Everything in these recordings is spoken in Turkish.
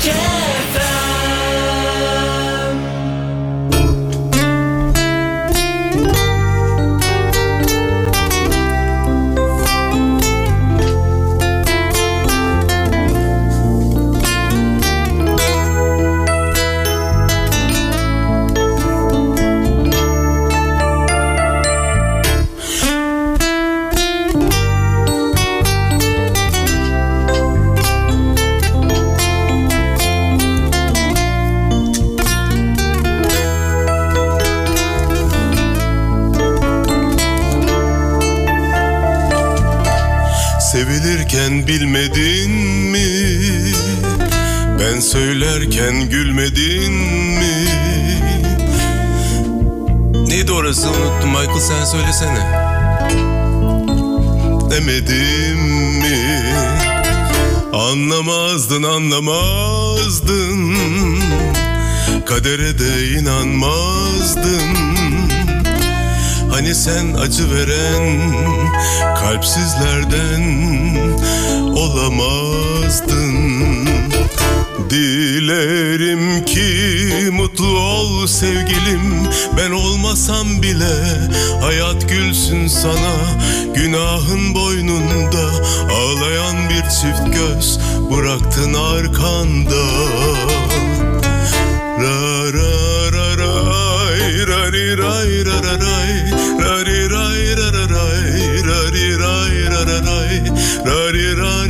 again. Bilmedin Hani sen acı veren kalpsizlerden olamazdın. Dilerim ki mutlu ol sevgilim. Ben olmasam bile hayat gülsün sana. Günahın boynunda ağlayan bir çift göz Bıraktın arkanda. Ra ra ra ra ra ra ray ra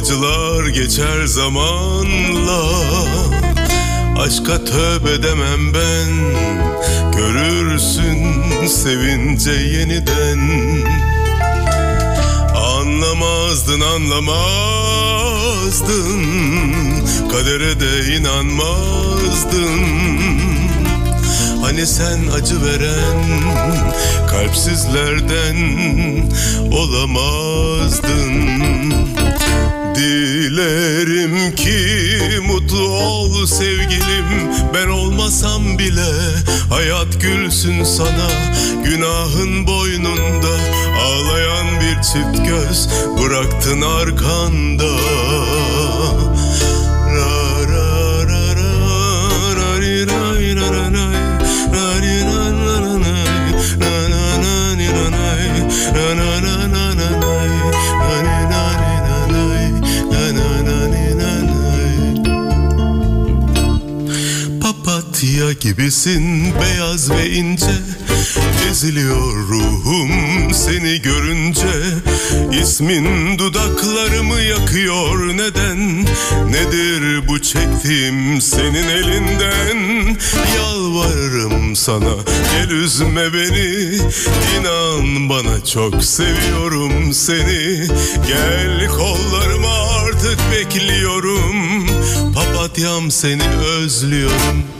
Acılar geçer zamanla. Aşka tövbe demem ben. Görürsün sevince yeniden. Anlamazdın anlamazdın. Kadere de inanmazdın Hani sen acı veren kalpsizlerden olamazdın. Dilerim ki mutlu ol sevgilim. Ben olmasam bile hayat gülsün sana. Günahın boynunda ağlayan bir çift göz Bıraktın arkanda ray ra Papatya gibisin beyaz ve ince. Eziliyor ruhum seni görünce. İsmin dudaklarımı yakıyor neden? Nedir bu çektiğim senin elinden? Yalvarırım sana gel üzme beni. İnan bana çok seviyorum seni. Gel kollarıma artık bekliyorum. Papatyam seni özlüyorum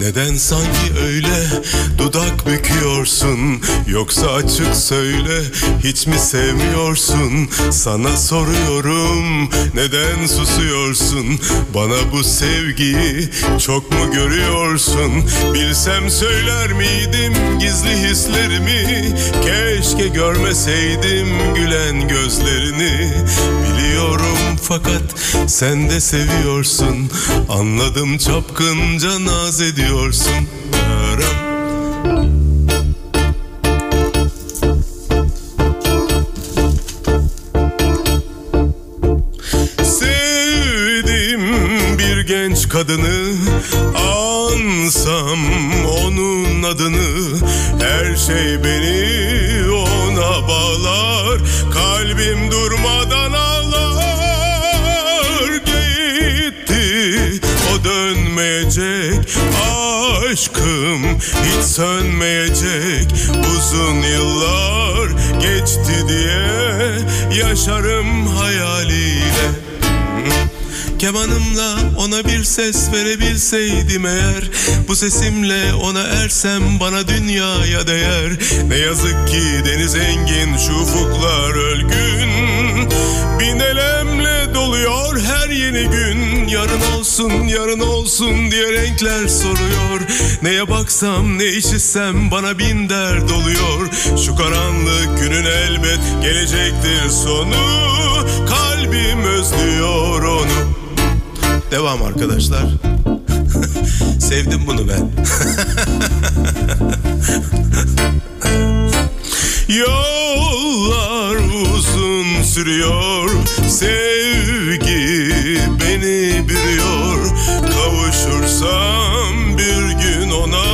neden sanki öyle dudak büküyorsun? Yoksa açık söyle hiç mi sevmiyorsun? Sana soruyorum neden susuyorsun? Bana bu sevgiyi çok mu görüyorsun? Bilsem söyler miydim gizli hislerimi? Keşke görmeseydim gülen gözlerini. Biliyorum fakat sen de seviyorsun. Anladım çapkınca naz ediyorsun Aram. Sevdim bir genç kadını Ansam onun adını Her şey beni ona bağlar Kalbim durmadan dönmeyecek Aşkım hiç sönmeyecek. Uzun yıllar geçti diye Yaşarım hayaliyle. Kemanımla ona bir ses verebilseydim eğer Bu sesimle ona ersem bana dünyaya değer. Ne yazık ki deniz engin şu ufuklar ölgün. Bin doluyor her yeni gün. Yarın olsun yarın olsun diye renkler soruyor. Neye baksam ne işitsem bana bin dert oluyor. Şu karanlık günün elbet gelecektir sonu. Kalbim özlüyor onu. Devam arkadaşlar. Sevdim bunu ben. Yollar uzun sürüyor. Sevgi beni bürüyor Kavuşursam bir gün ona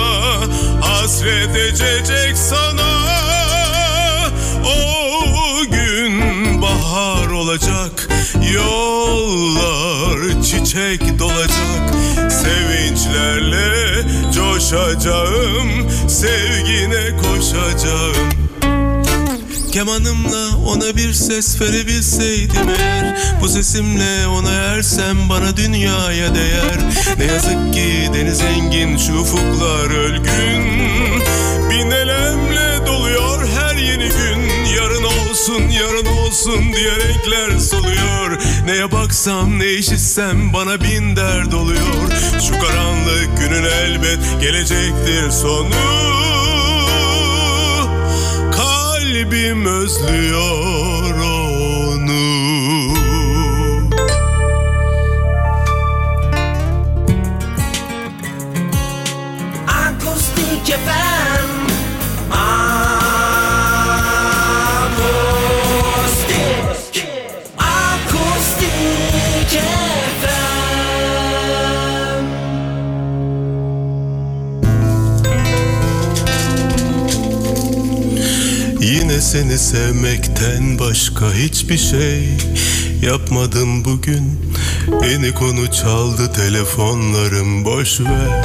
Hasret edecek sana. O gün bahar olacak Yollar çiçek dolacak. Sevinçlerle coşacağım Sevgine koşacağım Kemanımla ona bir ses verebilseydim eğer Bu sesimle ona ersem bana dünyaya değer. Ne yazık ki deniz engin şu ufuklar ölgün. Bin elemle doluyor her yeni gün. Yarın olsun yarın olsun diye renkler soluyor. Neye baksam ne işitsem bana bin dert oluyor. Şu karanlık günün elbet gelecektir sonu Kalbim özlüyor onu. Akustik FM seni sevmekten başka hiçbir şey yapmadım bugün. Eni konu çaldı telefonlarım boş ver.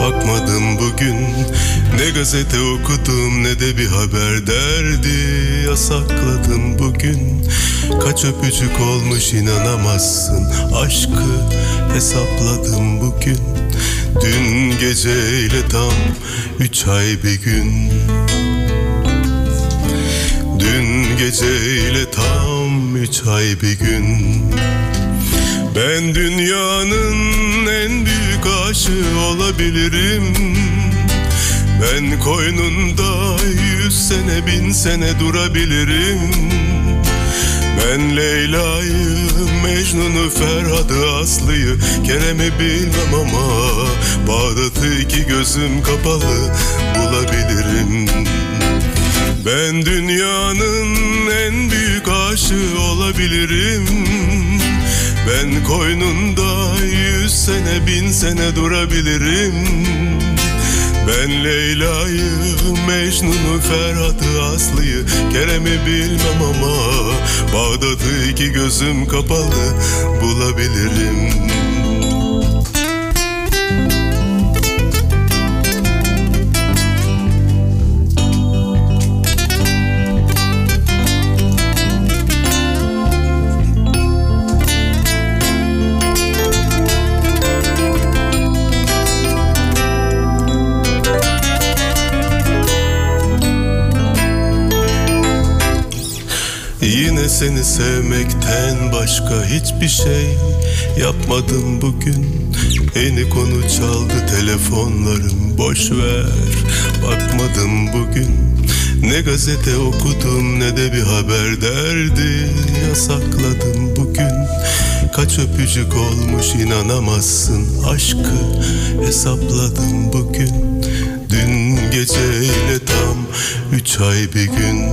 Bakmadım bugün Ne gazete okudum ne de bir haber derdi Yasakladım bugün. Kaç öpücük olmuş inanamazsın Aşkı hesapladım bugün. Dün geceyle tam üç ay bir gün geceyle tam üç ay bir gün. Ben dünyanın en büyük aşığı olabilirim. Ben koynunda yüz sene bin sene durabilirim. Ben Leyla'yı, Mecnun'u, Ferhat'ı, Aslı'yı Kerem'i bilmem ama Bağdat'ı iki gözüm kapalı bulabilirim. Ben dünyanın en büyük aşığı olabilirim. Ben koynunda yüz sene bin sene durabilirim. Ben Leyla'yı, Mecnun'u, Ferhat'ı, Aslı'yı Kerem'i bilmem ama Bağdat'ı iki gözüm kapalı bulabilirim seni sevmekten başka hiçbir şey yapmadım bugün. Eni konu çaldı telefonlarım boş ver. Bakmadım bugün. Ne gazete okudum ne de bir haber derdi Yasakladım bugün. Kaç öpücük olmuş inanamazsın Aşkı hesapladım bugün. Dün geceyle tam üç ay bir gün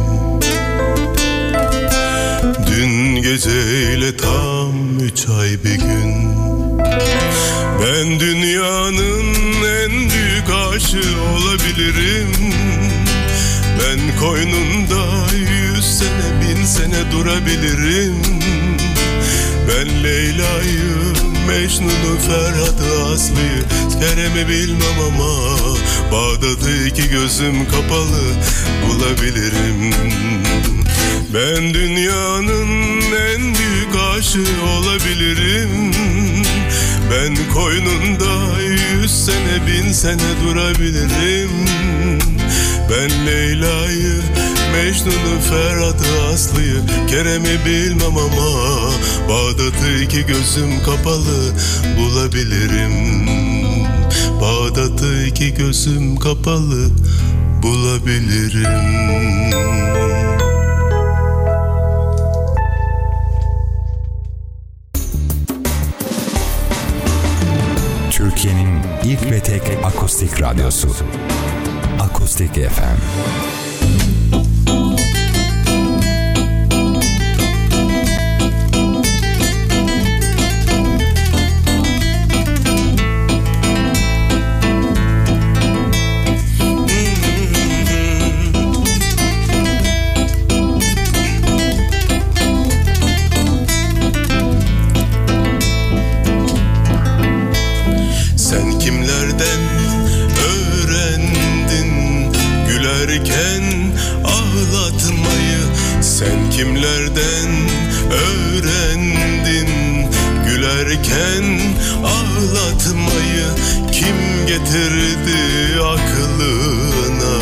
Dün geceyle tam üç ay bir gün. Ben dünyanın en büyük aşığı olabilirim. Ben koynunda yüz sene bin sene durabilirim. Ben Leyla'yı, Mecnun'u, Ferhat'ı, Aslı'yı Kerem'i bilmem ama Bağdat'ı iki gözüm kapalı bulabilirim Ben dünyanın en büyük aşığı olabilirim. Ben koynunda yüz sene bin sene durabilirim. Ben Leyla'yı, Mecnun'u, Ferhat'ı, Aslı'yı Kerem'i bilmem ama Bağdat'ı iki gözüm kapalı bulabilirim. Bağdat'ı iki gözüm kapalı bulabilirim ve tek akustik radyosu. Akustik FM. Aklına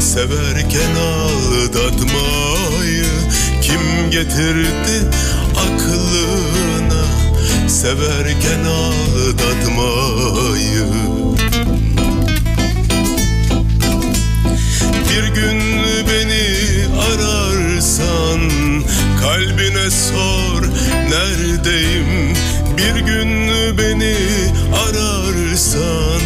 severken aldatmayı Kim getirdi aklına? Severken aldatmayı. Bir gün beni ararsan kalbine sor neredeyim? Bir gün beni ararsan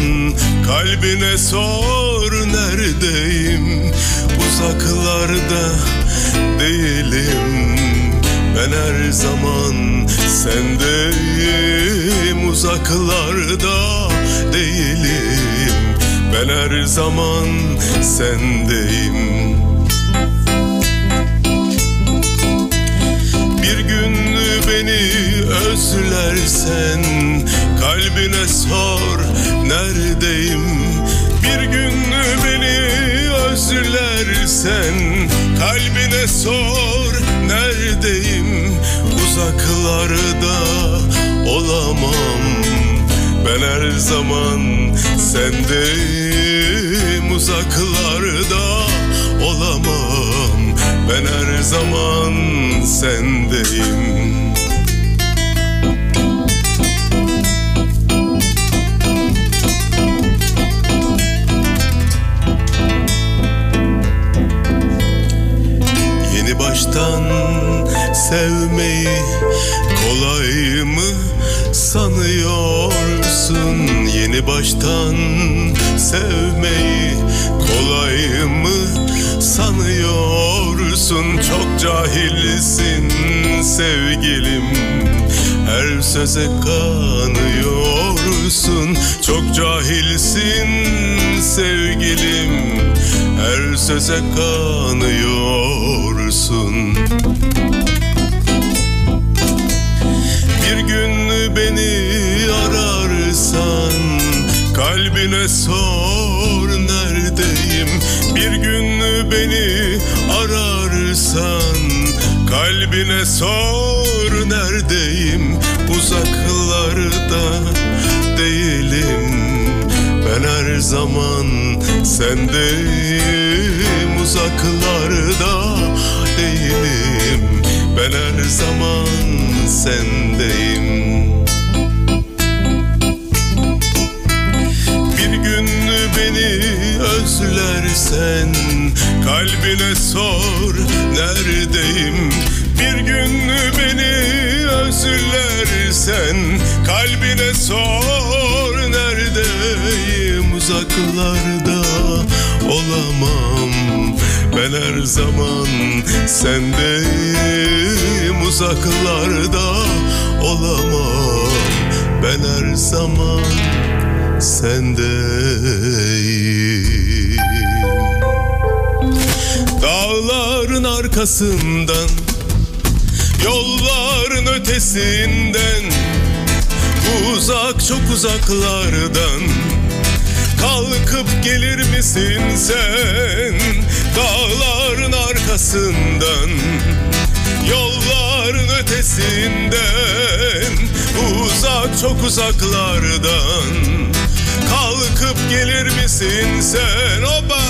kalbine sor neredeyim? Uzaklarda değilim. Ben her zaman sendeyim. Uzaklarda değilim. Ben her zaman sendeyim. Bir gün beni özlersen kalbine sor neredeyim? Bir gün beni özlersen kalbine sor neredeyim? Uzaklarda olamam. Ben her zaman sendeyim. Uzaklarda olamam. Ben her zaman sendeyim sevmeyi kolay mı sanıyorsun? Yeni baştan sevmeyi kolay mı sanıyorsun? Çok cahilsin sevgilim her söze kanıyorsun Çok cahilsin sevgilim Her söze kanıyorsun beni ararsan Kalbine sor neredeyim? Bir gün beni ararsan Kalbine sor neredeyim? Uzaklarda değilim. Ben her zaman sendeyim. Uzaklarda değilim. Ben her zaman sendeyim özlersen Kalbine sor neredeyim? Bir gün beni özlersen Kalbine sor neredeyim? Uzaklarda olamam. Ben her zaman sendeyim. Uzaklarda olamam. Ben her zaman sendeyim arkasından Yolların ötesinden Uzak çok uzaklardan Kalkıp gelir misin sen? Dağların arkasından Yolların ötesinden Uzak çok uzaklardan Kalkıp gelir misin sen? Oba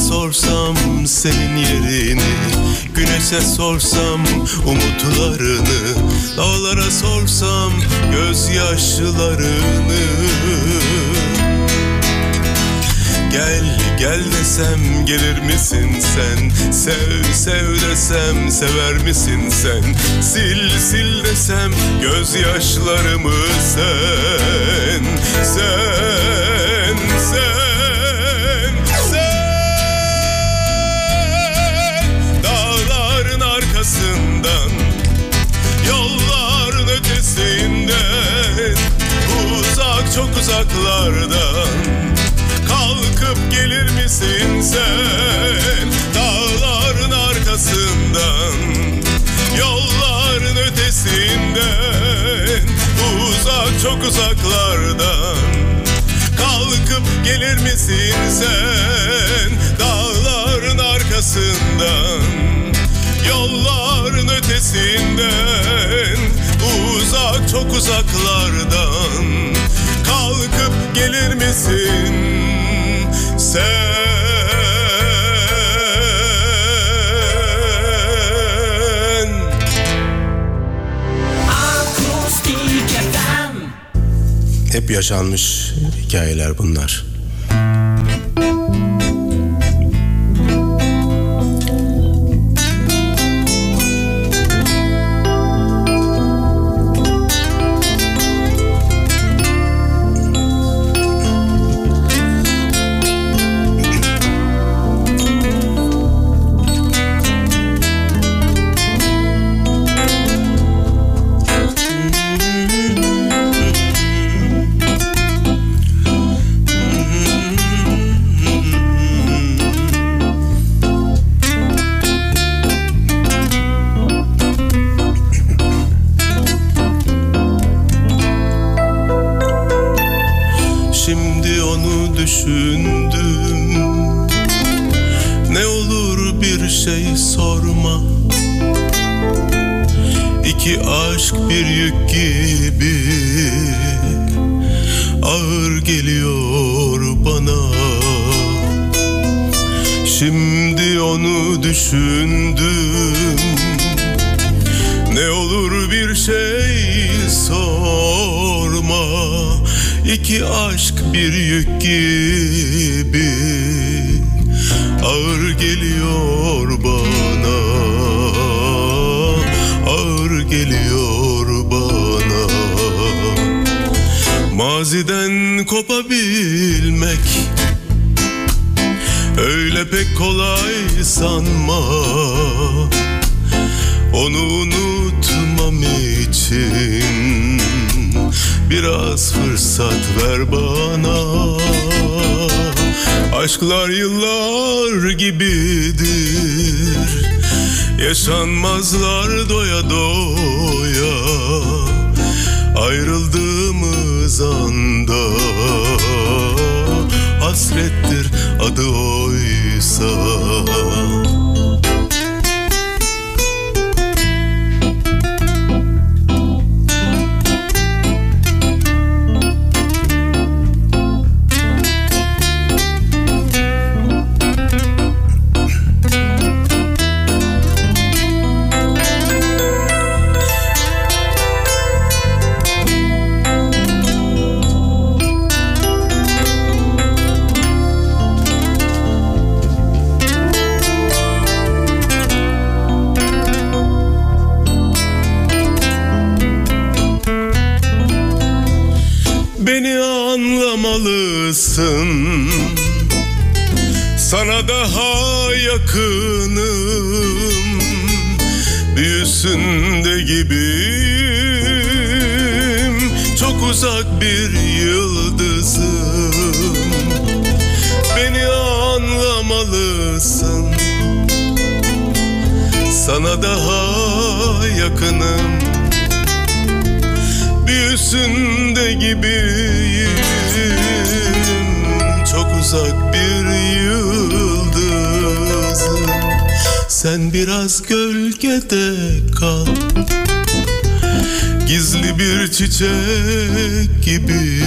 sorsam senin yerini Güneşe sorsam umutlarını Dağlara sorsam gözyaşlarını. Gel gel desem gelir misin sen? Sev sev desem sever misin sen? Sil sil desem gözyaşlarımı sen Sen sen çok uzaklardan. Kalkıp gelir misin sen Dağların arkasından? Yolların ötesinden Uzak çok uzaklardan. Kalkıp gelir misin sen Hep yaşanmış hikayeler bunlar. Sanma. Onu unutmam için Biraz fırsat ver bana. Aşklar yıllar gibidir. Yaşanmazlar doya doya. Ayrıldığımız anda Hasrettir adı oysa sa yakınım Büyüsünde gibiyim. Çok uzak bir yıldızım beni anlamalısın. Sana daha yakınım Büyüsünde gibiyim Sen biraz gölgede kal. Gizli bir çiçek gibi.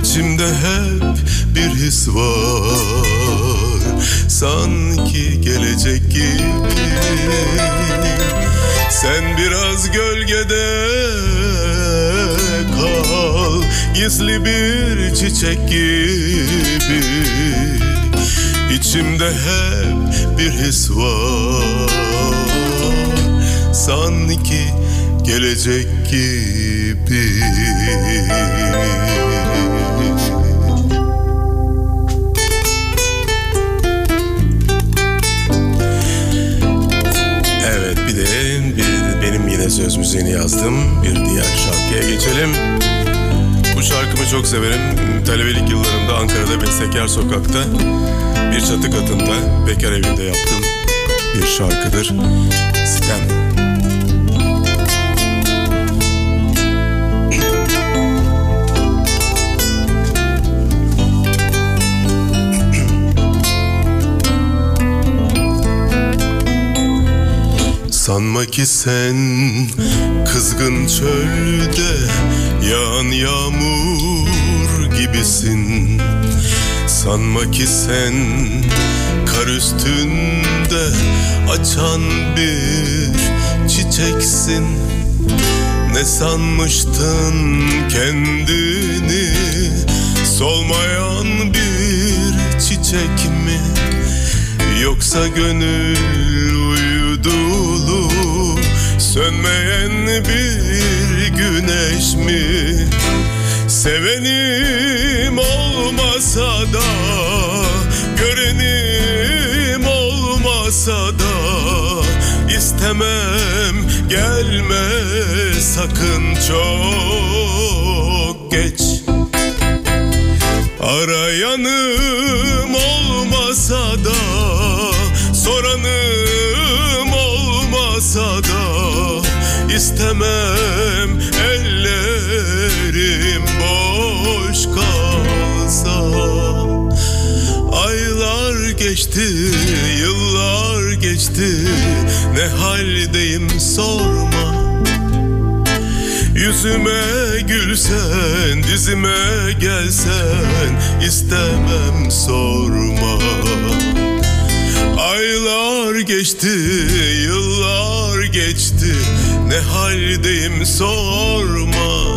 İçimde hep bir his var. Sanki gelecek gibi. Sen biraz gölgede kal. Gizli bir çiçek gibi İçimde hep bir his var Sanki gelecek gibi Evet bir de bir, benim yine söz müziğini yazdım. Bir diğer şarkıya geçelim. Bu şarkımı çok severim. Talebelik yıllarımda Ankara'da Bestekar Sokak'ta bir çatı katında bekar evinde yaptığım bir şarkıdır. Sitem. Sanma ki sen kızgın çölde yağan yağmur gibisin Sanma ki sen kar üstünde açan bir çiçeksin. Ne sanmıştın kendini? Solmayan bir çiçek mi? Yoksa gönül uydulu Sönmeyen bir güneş mi Sevenim olmasa da Görenim olmasa da istemem gelme sakın çok geç. Arayanım olmasa da Soranım olmasa da istemem ellerim boş kalsa Aylar geçti, yıllar geçti. Ne haldeyim sorma. Yüzüme gülsen, dizime gelsen istemem sorma. Aylar geçti, yıllar geçti. Ne haldeyim sorma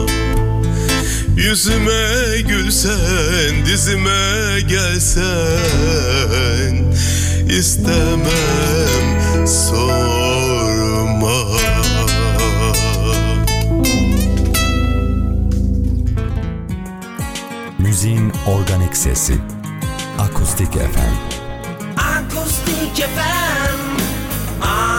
Yüzüme gülsen, dizime gelsen istemem sorma Müziğin organik sesi. Akustik FM. Akustik FM. Akustik.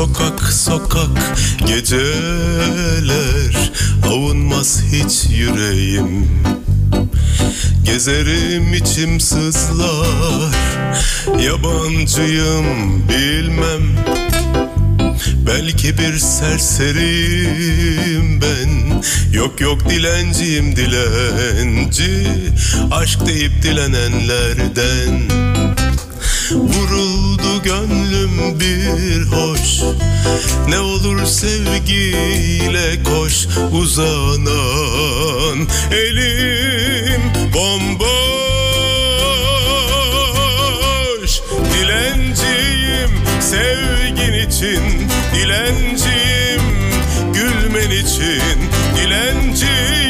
Sokak sokak geceler. Avunmaz hiç yüreğim. Gezerim içim sızlar. Yabancıyım bilmem. Belki bir serseriyim ben. Yok yok dilenciyim dilenci. Aşk deyip dilenenlerden Vuruldu gönlüm bir hoş. Ne olur sevgiyle koş Uzanan. Elim bomboş. Dilenciyim sevgin için Dilenciyim gülmen için. Dilenciyim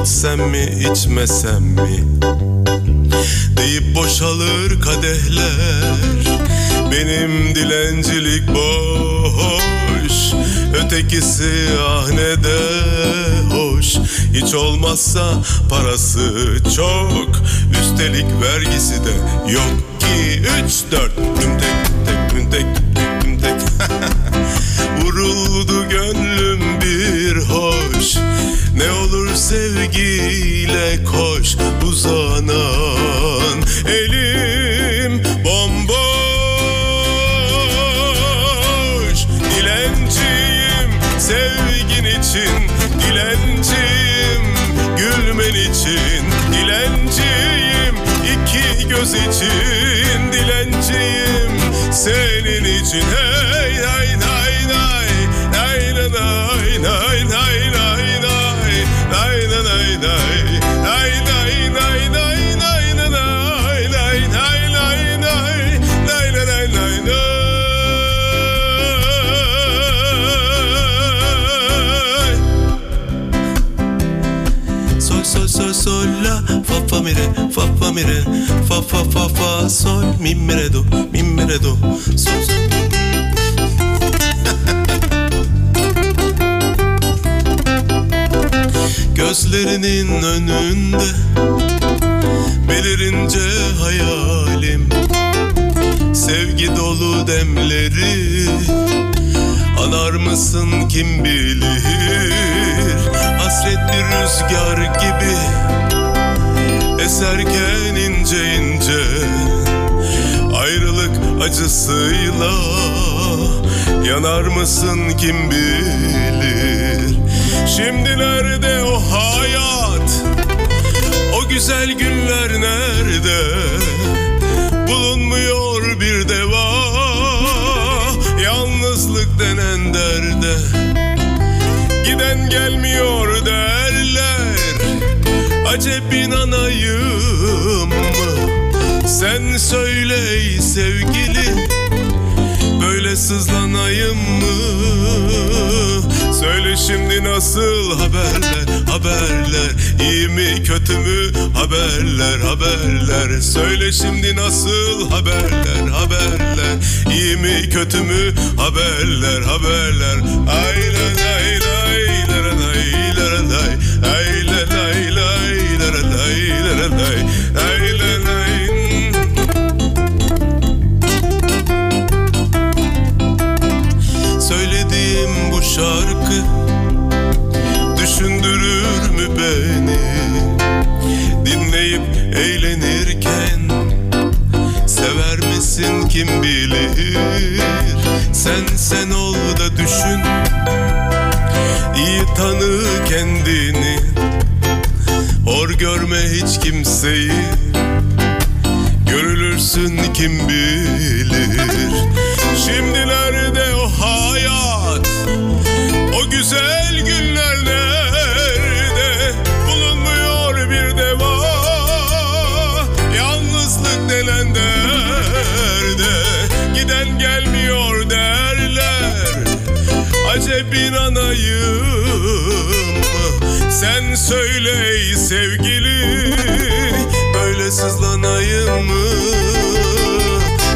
İçsem mi içmesem mi? Deyip boşalır kadehler. Benim dilencilik boş. Ötekisi ah ne de hoş. Hiç olmazsa parası çok. Üstelik vergisi de yok ki. Üç dört. Tümtek tümtek tümtek tümtek Vuruldu gönlüm bir hoş. Ne olur sevgiyle koş Uzanan. Elim bomboş. Dilenciyim sevgin için Dilenciyim gülmen için. Dilenciyim iki göz için Dilenciyim senin için. Hey fa fa fa fa mi re fa fa fa fa sol mi mi re do. Mi mi re do sol sol Gözlerinin önünde belirince hayalim. Sevgi dolu demleri Anar mısın kim bilir? Hasret bir rüzgar gibi Eserken ince ince Ayrılık acısıyla Yanar mısın kim bilir? Şimdi nerede o hayat? O güzel günler nerede? Bulunmuyor bir deva. Yalnızlık denen derde Giden gelmiyor derler. Acep inanayım mı Söyle ey sevgili Böyle sızlanayım mı? Söyle şimdi nasıl haberler haberler? İyi mi kötü mü? Haberler haberler. Söyle şimdi nasıl haberler haberler? İyi mi kötü mü? Haberler haberler. Ay la Beni Dinleyip eğlenirken Sever misin kim bilir? Sen sen ol da düşün İyi tanı kendini. Hor görme hiç kimseyi Görülürsün kim bilir? Şimdi nerede o hayat O güzel Acep inanayım mı? Sen söyle ey sevgili Böyle sızlanayım mı?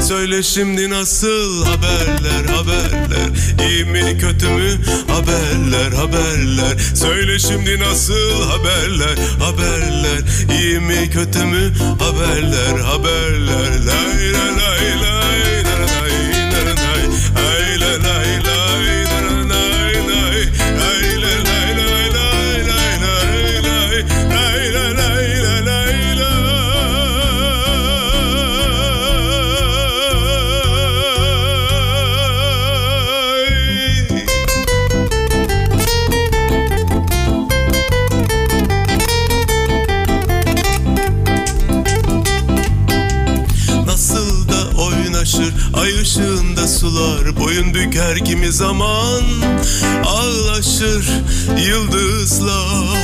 Söyle şimdi nasıl haberler haberler? İyi mi kötü mü? Haberler haberler. Söyle şimdi nasıl haberler haberler? İyi mi kötü mü? Haberler haberler. Lay la lay lay la la lay Boyun büker kimi zaman ağlaşır yıldızlar.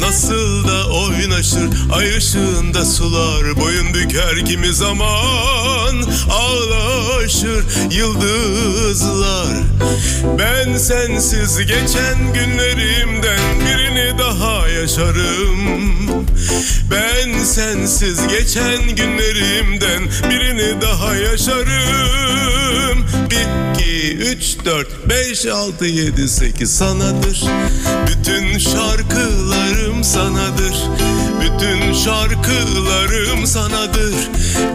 Nasıl da oynaşır ay ışığında sular. Boyun büker kimi zaman ağlaşır yıldızlar. Ben sensiz geçen günlerimden birini daha yaşarım. Ben sensiz geçen günlerimden birini daha yaşarım. Bir, iki, üç, dört, beş, altı, yedi, sekiz sanadır. Bütün şarkılarım sanadır. Bütün şarkılarım sanadır.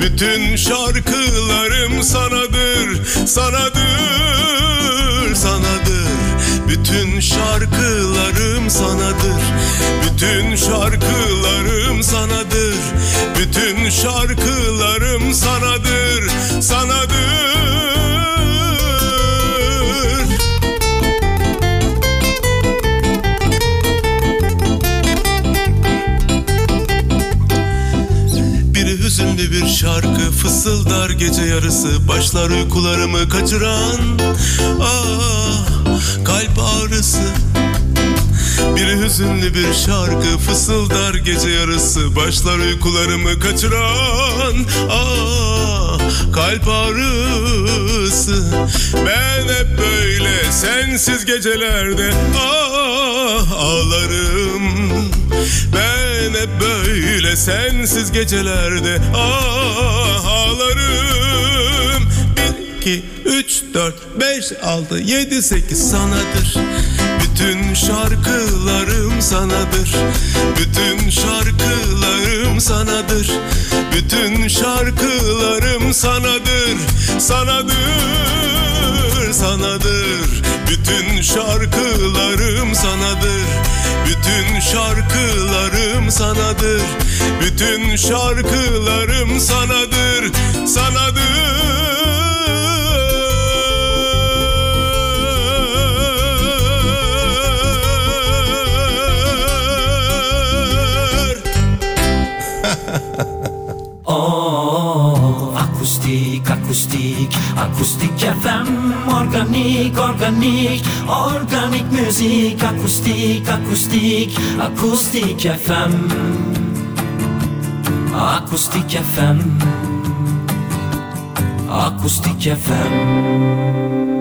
Bütün şarkılarım sanadır. Sanadır, sanadır. Bütün şarkılarım sanadır. Bütün şarkılarım sanadır. Bütün şarkılarım sanadır. Sanadır şarkı fısıldar gece yarısı Başlar uykularımı kaçıran Ah kalp ağrısı. Bir hüzünlü bir şarkı fısıldar gece yarısı Başlar uykularımı kaçıran Ah kalp ağrısı. Ben hep böyle sensiz gecelerde Ah ağlarım. Ben hep böyle sensiz gecelerde Ah ağlarım. Bir, iki, üç, dört, beş, altı, yedi, sekiz. Sanadır bütün şarkılarım sanadır. Bütün şarkılarım sanadır. Bütün şarkılarım sanadır. Sanadır, sanadır. Bütün şarkılarım sanadır. Bütün şarkılarım sanadır. Bütün şarkılarım sanadır. Sanadır akustik, akustik, FM Organik, organik, organik müzik. Akustik, akustik, akustik FM Akustik FM Akustik FM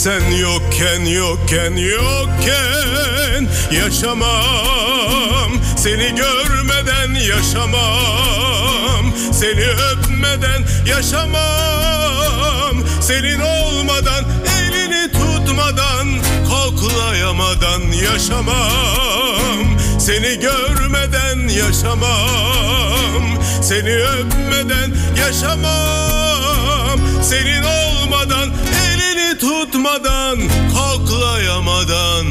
Sen yokken yokken yokken Yaşamam. Seni görmeden yaşamam. Seni öpmeden yaşamam. Senin olmadan elini tutmadan Koklayamadan yaşamam. Seni görmeden yaşamam. Seni öpmeden yaşamam. Senin olmadan tutmadan Koklayamadan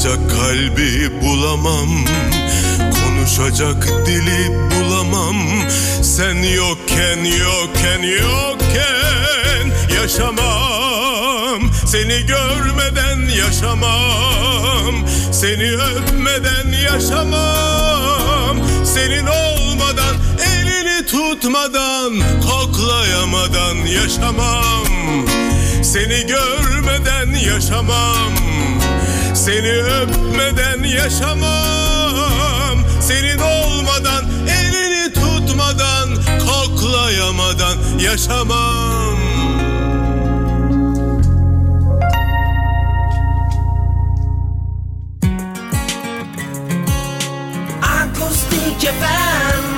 Sarılacak kalbi bulamam. Konuşacak dili bulamam. Sen yokken yokken yokken Yaşamam. Seni görmeden yaşamam. Seni öpmeden yaşamam. Senin elini tutmadan koklayamadan yaşamam. Seni görmeden yaşamam. Seni öpmeden yaşamam. Senin olmadan elini tutmadan koklayamadan yaşamam. Akustik efendim